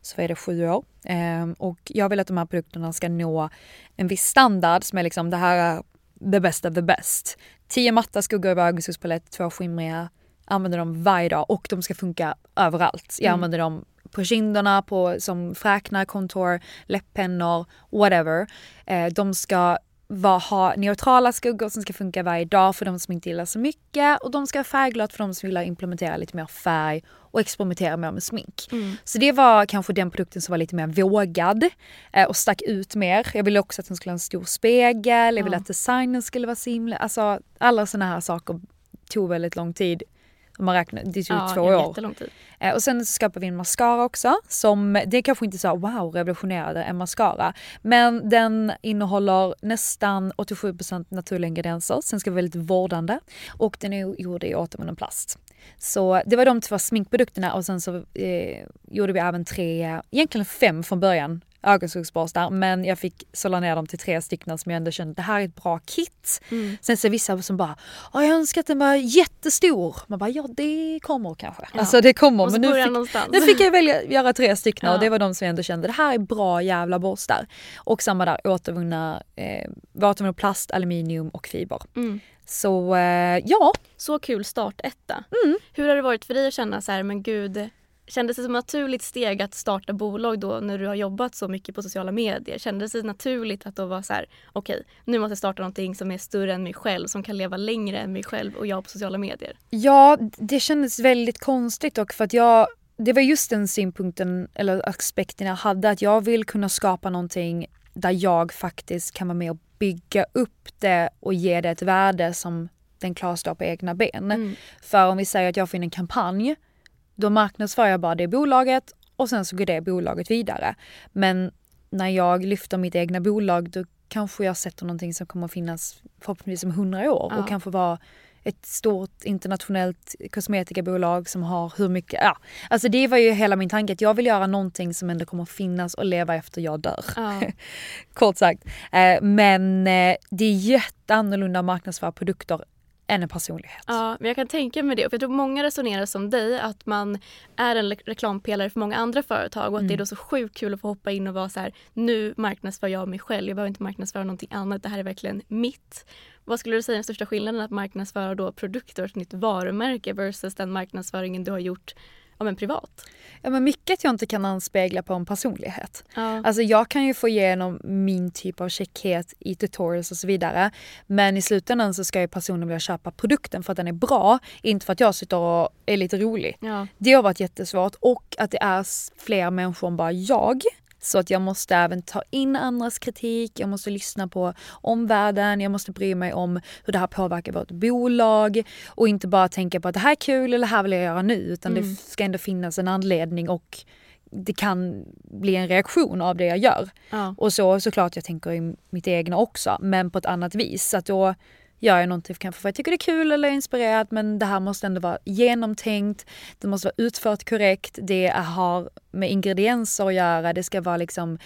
så är det sju år. Ehm, och jag vill att de här produkterna ska nå en viss standard som är liksom det här är the best of the best. Tio matta skuggor i ögonskuggspalett, två skimriga. Använder dem varje dag och de ska funka överallt. Jag använder dem på kinderna, på, som fräknar, contour, läpppennor, whatever. Eh, de ska var, ha neutrala skuggor som ska funka varje dag för de som inte gillar så mycket och de ska ha färgglatt för de som vill implementera lite mer färg och experimentera mer med smink. Så det var kanske den produkten som var lite mer vågad eh, och stack ut mer. Jag ville också att den skulle ha en stor spegel, jag ville att designen skulle vara simlig. Alltså alla sådana här saker tog väldigt lång tid. Om man räknar, det tog Ja, två år. Eh, Och sen så skapade vi en mascara också som, det är kanske inte så wow revolutionerade en mascara. Men den innehåller nästan 87% naturliga ingredienser. Sen ska vara väldigt vårdande. Och den är gjord i återvunnen plast. Så det var de två sminkprodukterna och sen så eh, gjorde vi även tre, egentligen fem från början ögonskuggsborstar men jag fick sålla ner dem till tre stycken som jag ändå kände det här är ett bra kit. Mm. Sen så är vissa som bara "Åh, jag önskar att den var jättestor. Man bara ja det kommer kanske. Alltså det kommer men nu fick, nu fick jag välja göra tre stycken Ja. och det var de som jag ändå kände det här är bra jävla borstar. Och samma där återvunna, eh, återvunna plast, aluminium och fiber. Mm. Så eh, ja, Så kul startetta. Mm. Hur har det varit för dig att känna så här, men gud, kändes det som ett naturligt steg att starta bolag då när du har jobbat så mycket på sociala medier? Kändes det naturligt att då vara så här, okej, nu måste jag starta någonting som är större än mig själv, som kan leva längre än mig själv och jag på sociala medier? Ja, det kändes väldigt konstigt och för att jag det var just den synpunkten eller aspekten jag hade att jag vill kunna skapa någonting där jag faktiskt kan vara med och bygga upp det och ge det ett värde som den klarar stå på egna ben. För om vi säger att jag får in en kampanj då marknadsför jag bara det bolaget och sen så går det bolaget vidare. Men när jag lyfter mitt egna bolag då kanske jag sätter någonting som kommer att finnas förhoppningsvis om hundra år Ja. och kanske vara ett stort internationellt kosmetikabolag som har hur mycket, ja. Alltså det var ju hela min tanke att jag vill göra någonting som ändå kommer att finnas och leva efter jag dör. Ja. Kort sagt. Eh, men eh, det är jätteannorlunda att marknadsföra produkter än en personlighet. Ja, men jag kan tänka mig det. För jag tror många resonerar som dig, att man är en reklampelare för många andra företag och att det är då så sjukt kul att få hoppa in och vara så här, nu marknadsför jag mig själv, jag behöver inte marknadsföra någonting annat, det här är verkligen mitt. Vad skulle du säga är den största skillnaden att marknadsföra då produkter och ett nytt varumärke versus den marknadsföringen du har gjort ja, men privat? Ja, men mycket jag inte kan anspegla på en personlighet. Ja. Alltså jag kan ju få igenom min typ av checkhet i tutorials och så vidare. Men i slutändan så ska ju personen vilja köpa produkten för att den är bra, inte för att jag sitter och är lite rolig. Ja. Det har varit jättesvårt och att det är fler människor än bara jag. Så att jag måste även ta in andras kritik, jag måste lyssna på omvärlden, jag måste bry mig om hur det här påverkar vårt bolag och inte bara tänka på att det här är kul eller det här vill jag göra nu utan det ska ändå finnas en anledning och det kan bli en reaktion av det jag gör. Ja. Och så såklart jag tänker i mitt egna också men på ett annat vis. Så att då gör jag någonting kanske för att jag tycker det är kul eller är inspirerad men det här måste ändå vara genomtänkt. Det måste vara utfört korrekt. Det har med ingredienser att göra. Det ska vara liksom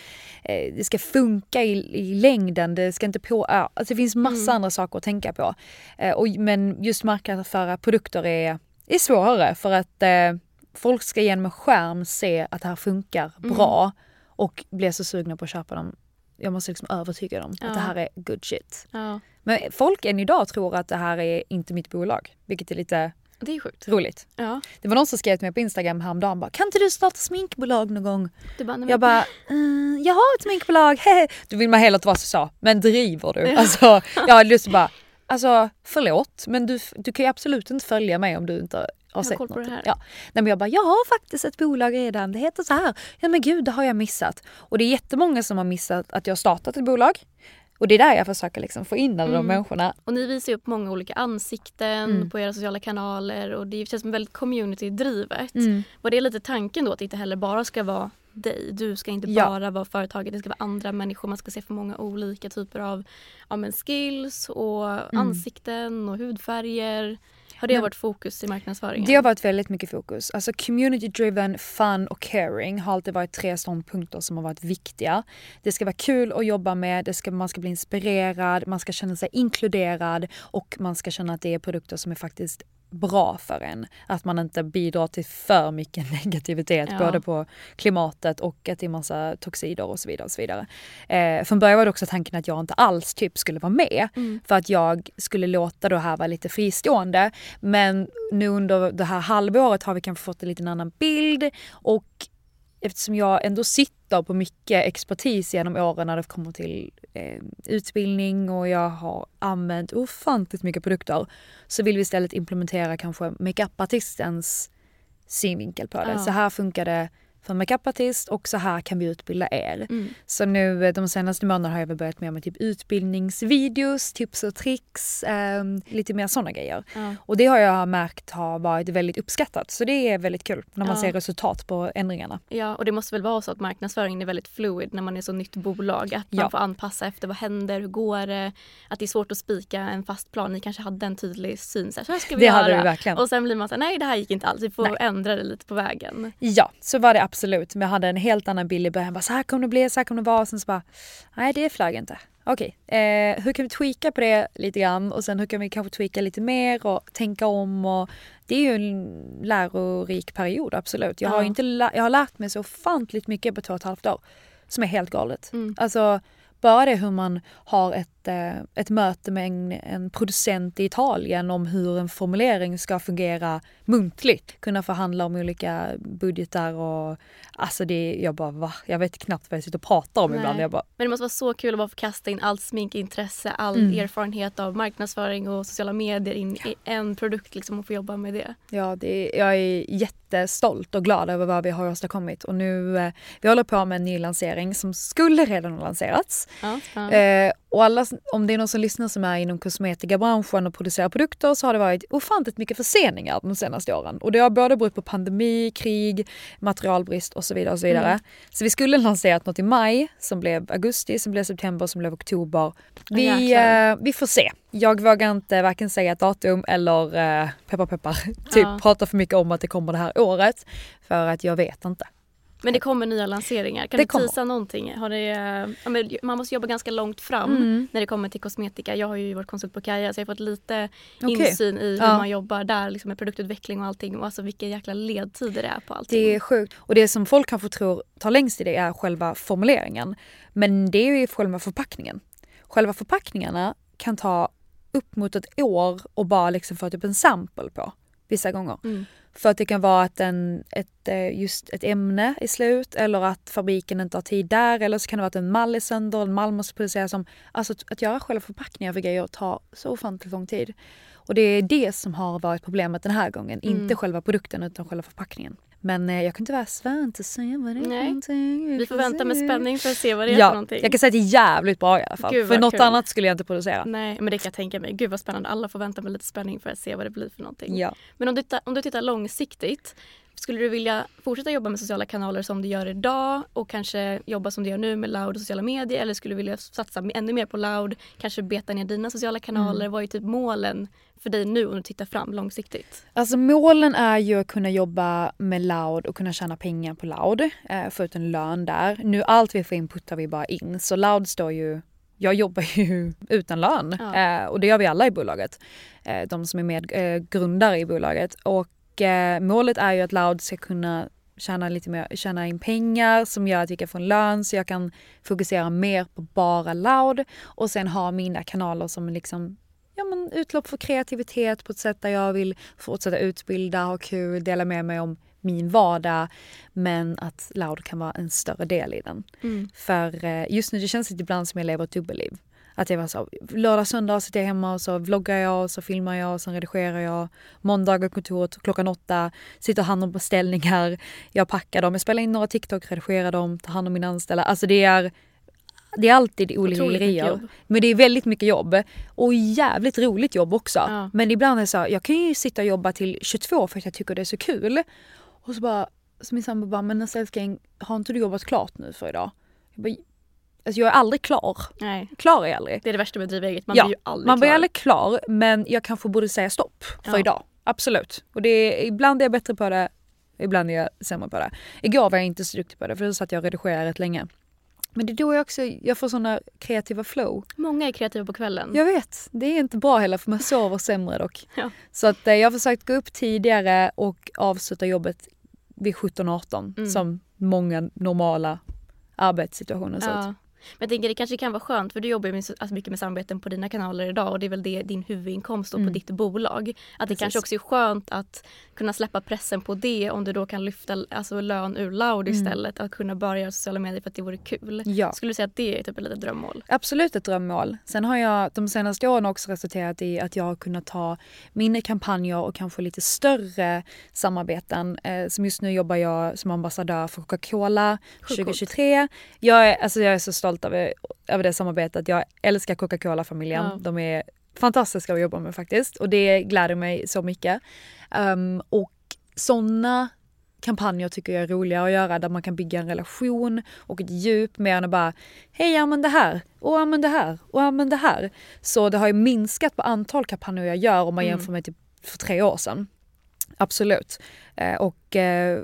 eh, Det ska funka i, i längden. Det ska inte på... Ja, alltså det finns massa andra saker att tänka på. Eh, och, men just marknadsföra produkter är, är svårare för att eh, folk ska genom en skärm se att det här funkar bra och blir så sugna på att köpa dem. Jag måste liksom övertyga dem Ja. att det här är good shit. ja, Men folk än idag tror att det här är inte mitt bolag, vilket är lite det är sjukt. roligt. Ja. Det var någon som skrev till mig på Instagram häromdagen bara “Kan inte du starta sminkbolag någon gång?” Bara, Jag bara mm, “Jag har ett sminkbolag, hehe." Då vill man hellre inte vara så så, men driver du? Alltså, jag hade lust att bara “Alltså förlåt, men du, du kan ju absolut inte följa mig om du inte har har sett koll på det här. Ja. Nej, men jag bara “Jag har faktiskt ett bolag redan, det heter så här”. Ja men gud, det har jag missat. Och det är jättemånga som har missat att jag har startat ett bolag. Och det är där jag försöker liksom få in alla de människorna. Och ni visar upp många olika ansikten Mm. på era sociala kanaler och det känns som väldigt community-drivet. Mm. Var det lite tanken då att det inte heller bara ska vara dig? Du ska inte Ja. bara vara företaget, det ska vara andra människor. Man ska se för många olika typer av ja, skills och ansikten och hudfärger. Har det. Men- varit fokus i marknadsföringen? Det har varit väldigt mycket fokus. Alltså community driven, fun och caring har alltid varit tre ståndpunkter som har varit viktiga. Det ska vara kul att jobba med, det ska, man ska bli inspirerad, man ska känna sig inkluderad och man ska känna att det är produkter som är faktiskt bra för en. Att man inte bidrar till för mycket negativitet Ja. både på klimatet och att det är massa toxider och så vidare. Och så vidare. Eh, från början var det också tanken att jag inte alls typ skulle vara med för att jag skulle låta det här vara lite fristående. Men nu under det här halvåret har vi kanske fått en liten annan bild och eftersom jag ändå sitter på mycket expertis genom åren när det kommer till eh, utbildning och jag har använt ofantligt mycket produkter så vill vi istället implementera kanske makeupartistens synvinkel på det. Ja. Så här funkar det för makeupartist och så här kan vi utbilda er. Mm. Så nu eh, de senaste månaderna har jag väl börjat med, med typ utbildningsvideos, tips och tricks, eh, lite mer sådana grejer. Ja. Och det har jag märkt har varit väldigt uppskattat. Så det är väldigt kul när man Ja. ser resultat på ändringarna. Ja, och det måste väl vara så att marknadsföringen är väldigt fluid när man är så nytt bolag. Att man Ja. får anpassa efter vad händer, hur går det? Att det är svårt att spika en fast plan. Ni kanske hade en tydlig syn. Så här, så här ska vi Det göra. hade vi verkligen. Och sen blir man så här, nej det här gick inte alls. Vi får Nej. ändra det lite på vägen. Ja, så var det absolut. Men jag hade en helt annan bild i början. Bara, så här kommer det bli, så här kommer det vara. Och sen så bara, nej det flög inte. Okej, eh, hur kan vi tweaka på det lite grann? Och sen hur kan vi kanske tweaka lite mer och tänka om? Och det är ju en lärorik period, absolut. Jag har, Ja. inte jag har lärt mig så ofantligt mycket på två och ett halvt år. Som är helt galet. Mm. Alltså, bara det hur man har ett, eh, ett möte med en, en producent i Italien om hur en formulering ska fungera muntligt. Kunna förhandla om olika budgetar och alltså det, jag bara va? Jag vet knappt vad jag sitter och pratar om Nej. ibland. Jag bara, Men det måste vara så kul att bara få kasta in allt sminkintresse, all Mm. erfarenhet av marknadsföring och sociala medier in i en produkt liksom, och få jobba med det. ja, det, jag är jättestolt och glad över vad vi har åstadkommit och nu, eh, vi håller på med en ny lansering som skulle redan ha lanserats. Ja. Eh, Och alla, om det är någon som lyssnar som är inom kosmetikabranschen och producerar produkter så har det varit ofantligt mycket förseningar de senaste åren. Och det har både berott på pandemi, krig, materialbrist och så vidare. och Så vidare. Mm. Så vi skulle lanserat något i maj som blev augusti, som blev september, som blev oktober. Vi, eh, vi får se. Jag vågar inte varken säga ett datum eller eh, peppar peppar, typ ja. prata för mycket om att det kommer det här året. För att jag vet inte. Men det kommer nya lanseringar. Kan det du tisa någonting? Har det, man måste jobba ganska långt fram mm. när det kommer till kosmetika. Jag har ju varit konsult på Kaja så jag har fått lite okay. insyn i hur ja. man jobbar där liksom med produktutveckling och allting och alltså vilka jäkla ledtider det är på allting. Det är sjukt. Och det som folk kanske tror tar längst i det är själva formuleringen. Men det är ju själva förpackningen. Själva förpackningarna kan ta upp mot ett år och bara liksom få typ en sample på vissa gånger. Mm. För att det kan vara att en, ett, eh, just ett ämne är slut eller att fabriken inte har tid där eller så kan det vara att en mall är sönder, en mall måste produceras om. Alltså att göra själva förpackningar för grejer tar så ofantligt lång tid. Och det är det som har varit problemet den här gången. Mm. Inte själva produkten utan själva förpackningen. Men eh, jag kan tyvärr svär inte säga vad det är Nej. någonting. Vi, Vi får vänta se. med spänning för att se vad det är ja, för någonting. Jag kan säga att det är jävligt bra i alla fall. Gud, för något kul. annat skulle jag inte producera. Nej men det kan jag tänka mig. Gud vad spännande. Alla får vänta med lite spänning för att se vad det blir för någonting. Ja. Men om du, om du tittar långsiktigt. Skulle du vilja fortsätta jobba med sociala kanaler som du gör idag och kanske jobba som du gör nu med Loud och sociala medier eller skulle du vilja satsa ännu mer på Loud, kanske beta ner dina sociala kanaler? Mm. Vad är typ målen för dig nu om du tittar fram långsiktigt? Alltså målen är ju att kunna jobba med Loud och kunna tjäna pengar på Loud, eh, få ut en lön där. Nu allt vi får in puttar vi bara in så Loud står ju jag jobbar ju utan lön ja. eh, och det gör vi alla i bolaget. Eh, de som är medgrundare eh, i bolaget. Och eh, målet är ju att Loud ska kunna tjäna lite mer, tjäna in pengar som gör att vi kan få en lön så jag kan fokusera mer på bara Loud och sen ha mina kanaler som liksom ja, men utlopp för kreativitet på ett sätt där jag vill fortsätta utbilda, ha kul, dela med mig om min vardag. Men att Loud kan vara en större del i den. Mm. För eh, just nu det känns det ibland som jag lever ett dubbelliv. Att jag var så, lördag, söndag sitter jag hemma och så vloggar jag och så filmar jag och sen redigerar jag. Måndagar kontoret klockan åtta, sitter och hand om beställningar. Jag packar dem, jag spelar in några TikTok, redigerar dem, tar hand om mina anställda. Alltså det är det är alltid olika grejer. Men det är väldigt mycket jobb. Och jävligt roligt jobb också. Ja. Men ibland är det så jag kan ju sitta och jobba till 22 för att jag tycker det är så kul. Och så bara, så min sambo bara, men alltså älskling, har inte du jobbat klart nu för idag? Jag, bara, alltså jag är aldrig klar. Nej. Klar är jag aldrig. Det är det värsta med att driva eget, man ja, blir ju aldrig man klar. Man blir aldrig klar men jag kanske borde säga stopp för ja. idag. Absolut. Och det är, ibland är jag bättre på det, ibland är jag sämre på det. Igår var jag inte så duktig på det för då satt jag och redigerade rätt länge. Men det är då jag också jag får såna kreativa flow. Många är kreativa på kvällen. Jag vet. Det är inte bra heller för man sover sämre dock. Ja. Så att eh, jag har försökt gå upp tidigare och avsluta jobbet vid 17-18 mm. som många normala arbetssituationer ser ja. ut. Men jag tänker det kanske kan vara skönt för du jobbar ju alltså mycket med samarbeten på dina kanaler idag och det är väl det din huvudinkomst mm. på ditt bolag. Att det Precis. kanske också är skönt att kunna släppa pressen på det om du då kan lyfta alltså, lön ur Loud mm. istället. Att kunna börja sociala medier för att det vore kul. Ja. Skulle du säga att det är typ ett litet drömmål? Absolut ett drömmål. Sen har jag de senaste åren också resulterat i att jag har kunnat ta mina kampanjer och kanske lite större samarbeten. Eh, som just nu jobbar jag som ambassadör för Coca-Cola 2023. Jag är, alltså jag är så stolt stolt över, över det samarbetet. Jag älskar Coca-Cola-familjen. Ja. De är fantastiska att jobba med faktiskt och det gläder mig så mycket. Um, och sådana kampanjer tycker jag är roliga att göra där man kan bygga en relation och ett djup mer än att bara hej använd det här och använd det här och använd det här. Så det har ju minskat på antal kampanjer jag gör om man mm. jämför med typ för tre år sedan. Absolut. Eh, och eh,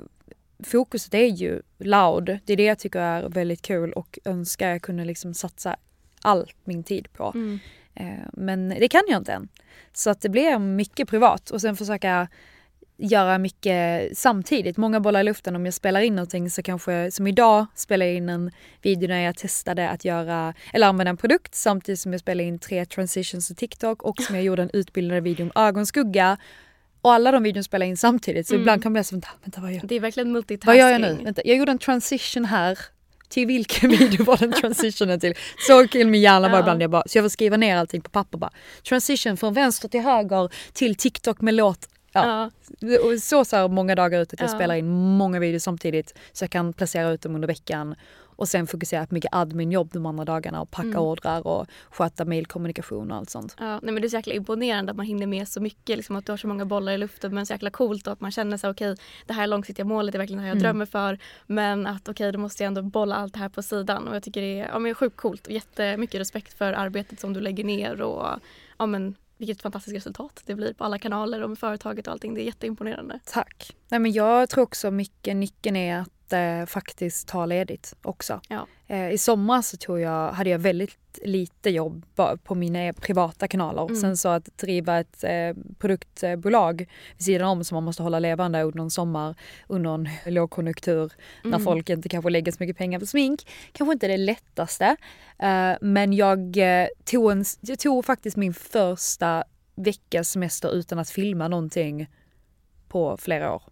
fokuset är ju loud. Det är det jag tycker är väldigt kul och önskar jag kunde liksom satsa all min tid på. Mm. Eh, men det kan jag inte än. Så att det blir mycket privat och sen försöka göra mycket samtidigt. Många bollar i luften. Om jag spelar in någonting så kanske, som idag, spelar jag in en video när jag testade att göra, eller använda en produkt samtidigt som jag spelade in tre transitions till TikTok och som jag gjorde en utbildande video om ögonskugga och alla de videorna spelar in samtidigt så mm. ibland kan man bli så vänta, vänta vad gör jag? Det är verkligen multitasking. Vad gör jag nu? Vänta, jag gjorde en transition här. Till vilken video var den transitionen till? Så kill min hjärna var ja. ibland jag bara, så jag får skriva ner allting på papper bara. Transition från vänster till höger till TikTok med låt. Ja. ja. Så så många dagar ut att jag ja. spelar in många videos samtidigt så jag kan placera ut dem under veckan och sen fokusera på mycket adminjobb de andra dagarna och packa Mm. ordrar och sköta mailkommunikation och allt sånt. Ja, nej men det är så jäkla imponerande att man hinner med så mycket. Liksom att du har så många bollar i luften men så jäkla coolt och att man känner sig okej det här är långsiktiga målet, är verkligen det här jag Mm. drömmer för. Men att okej då måste jag ändå bolla allt det här på sidan och jag tycker det är ja, men sjukt coolt och jättemycket respekt för arbetet som du lägger ner och ja men vilket fantastiskt resultat det blir på alla kanaler och med företaget och allting. Det är jätteimponerande. Tack. Nej, men jag tror också mycket nyckeln är att eh, faktiskt ta ledigt också. Ja. Eh, I sommar så tror jag, hade jag väldigt lite jobb på mina privata kanaler. Mm. Sen så att driva ett eh, produktbolag vid sidan om som man måste hålla levande under en sommar, under en lågkonjunktur när Mm. folk inte kanske lägger så mycket pengar på smink. Kanske inte det lättaste. Men jag, tog en, jag tog faktiskt min första veckas semester utan att filma någonting på flera år.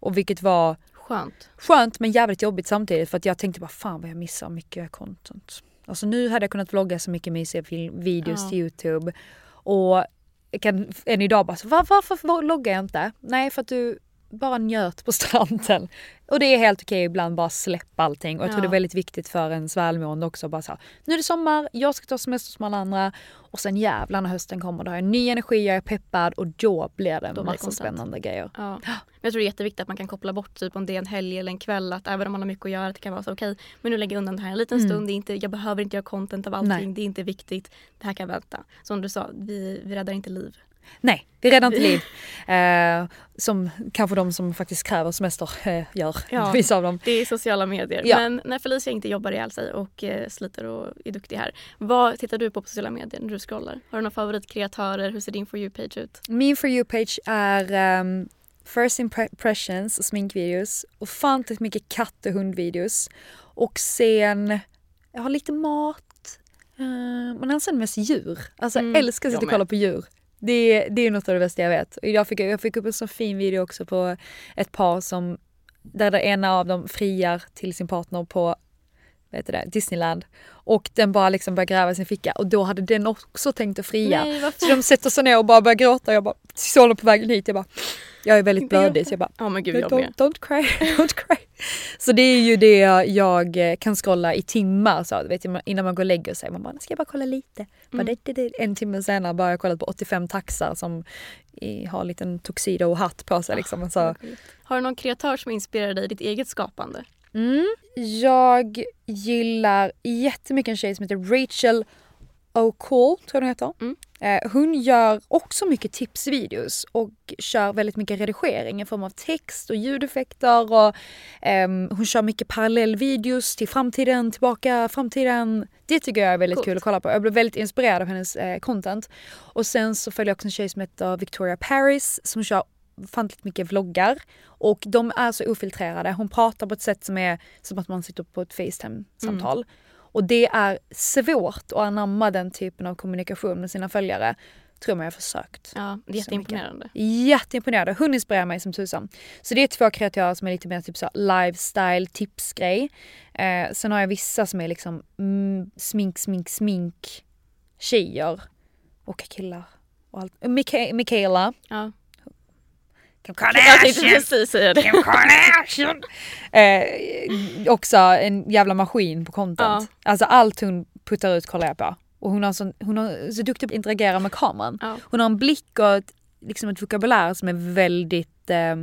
Och vilket var Skönt. skönt men jävligt jobbigt samtidigt för att jag tänkte bara fan vad jag missar mycket content. Alltså nu hade jag kunnat vlogga så mycket mysiga film, videos Ja. till Youtube och jag kan än idag bara så, var, varför vloggar jag inte? Nej för att du bara njöt på stranden. Och det är helt okej ibland bara släppa allting och jag tror Ja. det är väldigt viktigt för ens välmående också bara så här, nu är det sommar, jag ska ta semester som alla andra och sen jävlar när hösten kommer då har jag ny energi, jag är peppad och då blir det en massa spännande grejer. Ja. Men jag tror det är jätteviktigt att man kan koppla bort typ om det är en helg eller en kväll att även om man har mycket att göra att det kan vara så okej men nu lägger jag undan det här en liten Mm. stund. Det är inte, jag behöver inte göra content av allting. Nej. Det är inte viktigt. Det här kan vänta. Som du sa, vi, vi räddar inte liv. Nej, vi räddar inte liv. Eh, som kanske de som faktiskt kräver semester eh, gör, Ja. vissa av dem. Det är sociala medier. Ja. Men när Felicia inte jobbar ihjäl sig och eh, sliter och är duktig här. Vad tittar du på på sociala medier när du scrollar? Har du några favoritkreatörer? Hur ser din For You-page ut? Min For You-page är um, first impressions och sminkvideos. Ofantligt mycket katt och hundvideos. Och sen, jag har lite mat. Uh, men sen mest djur. Alltså Mm, jag älskar att sitta och kolla på djur. Det, det är något av det bästa jag vet. Och Idag fick jag, jag fick upp en så fin video också på ett par som där det ena av dem friar till sin partner på heter det, Disneyland. Och den bara liksom börjar gräva i sin ficka och då hade den också tänkt att fria. Nej, Så de sätter sig ner och bara börjar gråta. Jag bara dem på vägen hit. Jag bara, jag är väldigt blödig så jag bara, Ja men gud jag don't, don't cry, don't cry. Så det är ju det jag eh, kan scrolla i timmar så, vet jag, innan man går och lägger sig. Man bara, ska jag bara kolla lite. Bara, Mm. det, det, det. En timme senare bara jag kollat på 85 taxar som i, har en liten tuxedo och hatt på sig. Liksom. Så, Har du någon kreatör som inspirerar dig i ditt eget skapande? Mm. Jag gillar jättemycket en tjej som heter Rachel O'Call, tror jag hon heter. Mm. Eh, hon gör också mycket tipsvideos och kör väldigt mycket redigering i form av text och ljudeffekter. Och, ehm, hon kör mycket parallellvideos till framtiden, tillbaka, framtiden. Det tycker jag är väldigt Coolt. kul att kolla på. Jag blev väldigt inspirerad av hennes eh, content. Och sen så följer jag också en tjej som heter Victoria Paris som kör ofantligt mycket vloggar. Och de är så ofiltrerade. Hon pratar på ett sätt som är som att man sitter på ett Facetime-samtal. Och det är svårt att anamma den typen av kommunikation med sina följare. Tror jag har försökt. Ja, jätteimponerande. Jätteimponerande. Hon inspirerar mig som tusan. Så det är två kreatörer som är lite mer typ så lifestyle tipsgrej. Eh, sen har jag vissa som är liksom mm, smink, smink, smink tjejer och killar. Och allt. Mika- Michaela. Ja. Kim Jag tänkte precis säga det. Kardashian. Eh, också en jävla maskin på content. Alltså allt hon puttar ut kollar jag på. Och hon, har sån, hon är så duktig på att interagera med kameran. Ja. Hon har en blick och ett, liksom ett vokabulär som är väldigt eh,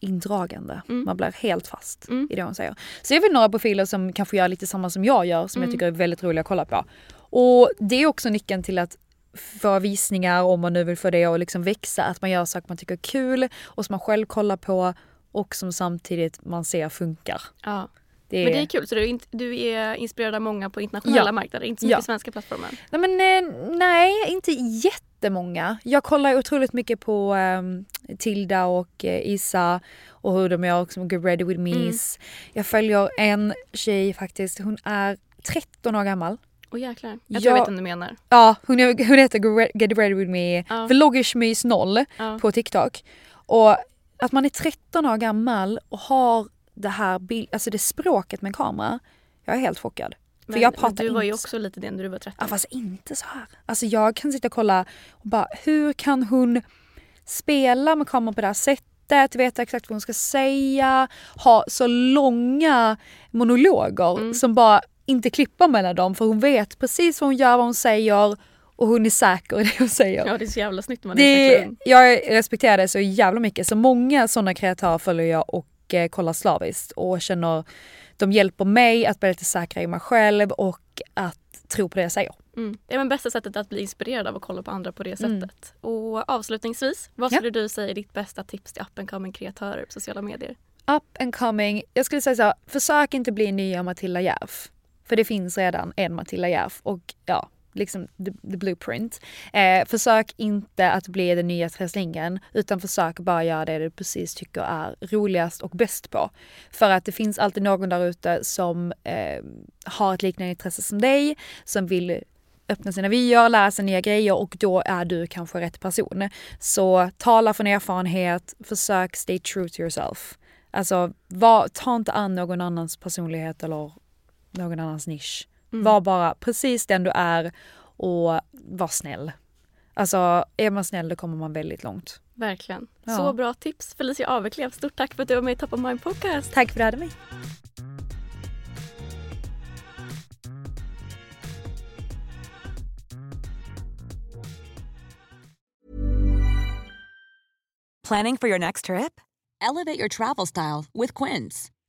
indragande. Mm. Man blir helt fast Mm. i det hon säger. Så jag vill några profiler som kanske gör lite samma som jag gör som jag Mm. tycker är väldigt roliga att kolla på. Och det är också nyckeln till att få visningar om man nu vill få det att liksom växa. Att man gör saker man tycker är kul och som man själv kollar på och som samtidigt man ser funkar. Ja. Det Men det är kul, så du är, inte- du är inspirerad av många på internationella Ja. marknader, inte så Ja. mycket svenska plattformen. Nej men eh, nej, inte jättemånga. Jag kollar otroligt mycket på ehm, Tilda och eh, Isa och hur de gör också Get Ready With Me's. Jag följer en tjej faktiskt, hon är 13 år gammal. Åh jäklar. Jag tror Ja. jag vet vem du menar. Ja, hon, hon heter Get Re- Get Ready With Me, Ja. vloggersmys 0 Ja. på TikTok. Och att man är 13 år gammal och har det här bild, alltså det språket med kamera. Jag är helt chockad. För Men, jag men pratar du var ju också lite det när du var 13. Ja fast inte så här. Alltså jag kan sitta och kolla och bara hur kan hon spela med kameran på det här sättet sättet, veta exakt vad hon ska säga, ha så långa monologer mm. som bara inte klippa mellan dem för hon vet precis vad hon gör, vad hon säger och hon är säker i det hon säger. Ja det är så jävla snyggt man det, är Jag respekterar det så jävla mycket. Så många sådana kreatörer följer jag och eh, kollar slaviskt och känner de hjälper mig att bli lite säkrare i mig själv och att tro på det jag säger. Mm. Det är men bästa sättet att bli inspirerad av att kolla på andra på det mm. sättet. Och avslutningsvis, vad skulle ja. du säga är ditt bästa tips till up and coming kreatörer på sociala medier? Up and coming, jag skulle säga så här, försök inte bli nya Matilda Järf. För det finns redan en Matilda Järf och ja, liksom the, the blueprint. Eh, försök inte att bli den nya träslingen utan försök bara göra det du precis tycker är roligast och bäst på. För att det finns alltid någon där ute som eh, har ett liknande intresse som dig, som vill öppna sina vyer, lära sig nya grejer och då är du kanske rätt person. Så tala från erfarenhet, försök stay true to yourself. Alltså var, ta inte an någon annans personlighet eller någon annans nisch. Mm. Var bara precis den du är och var snäll. Alltså är man snäll då kommer man väldigt långt. Verkligen. Ja. Så bra tips Felicia Aveklev. Stort tack för att du var med i Top of Mind Podcast. Tack för att du hade mig. Planning for your next trip? Elevate your travel style with Quince.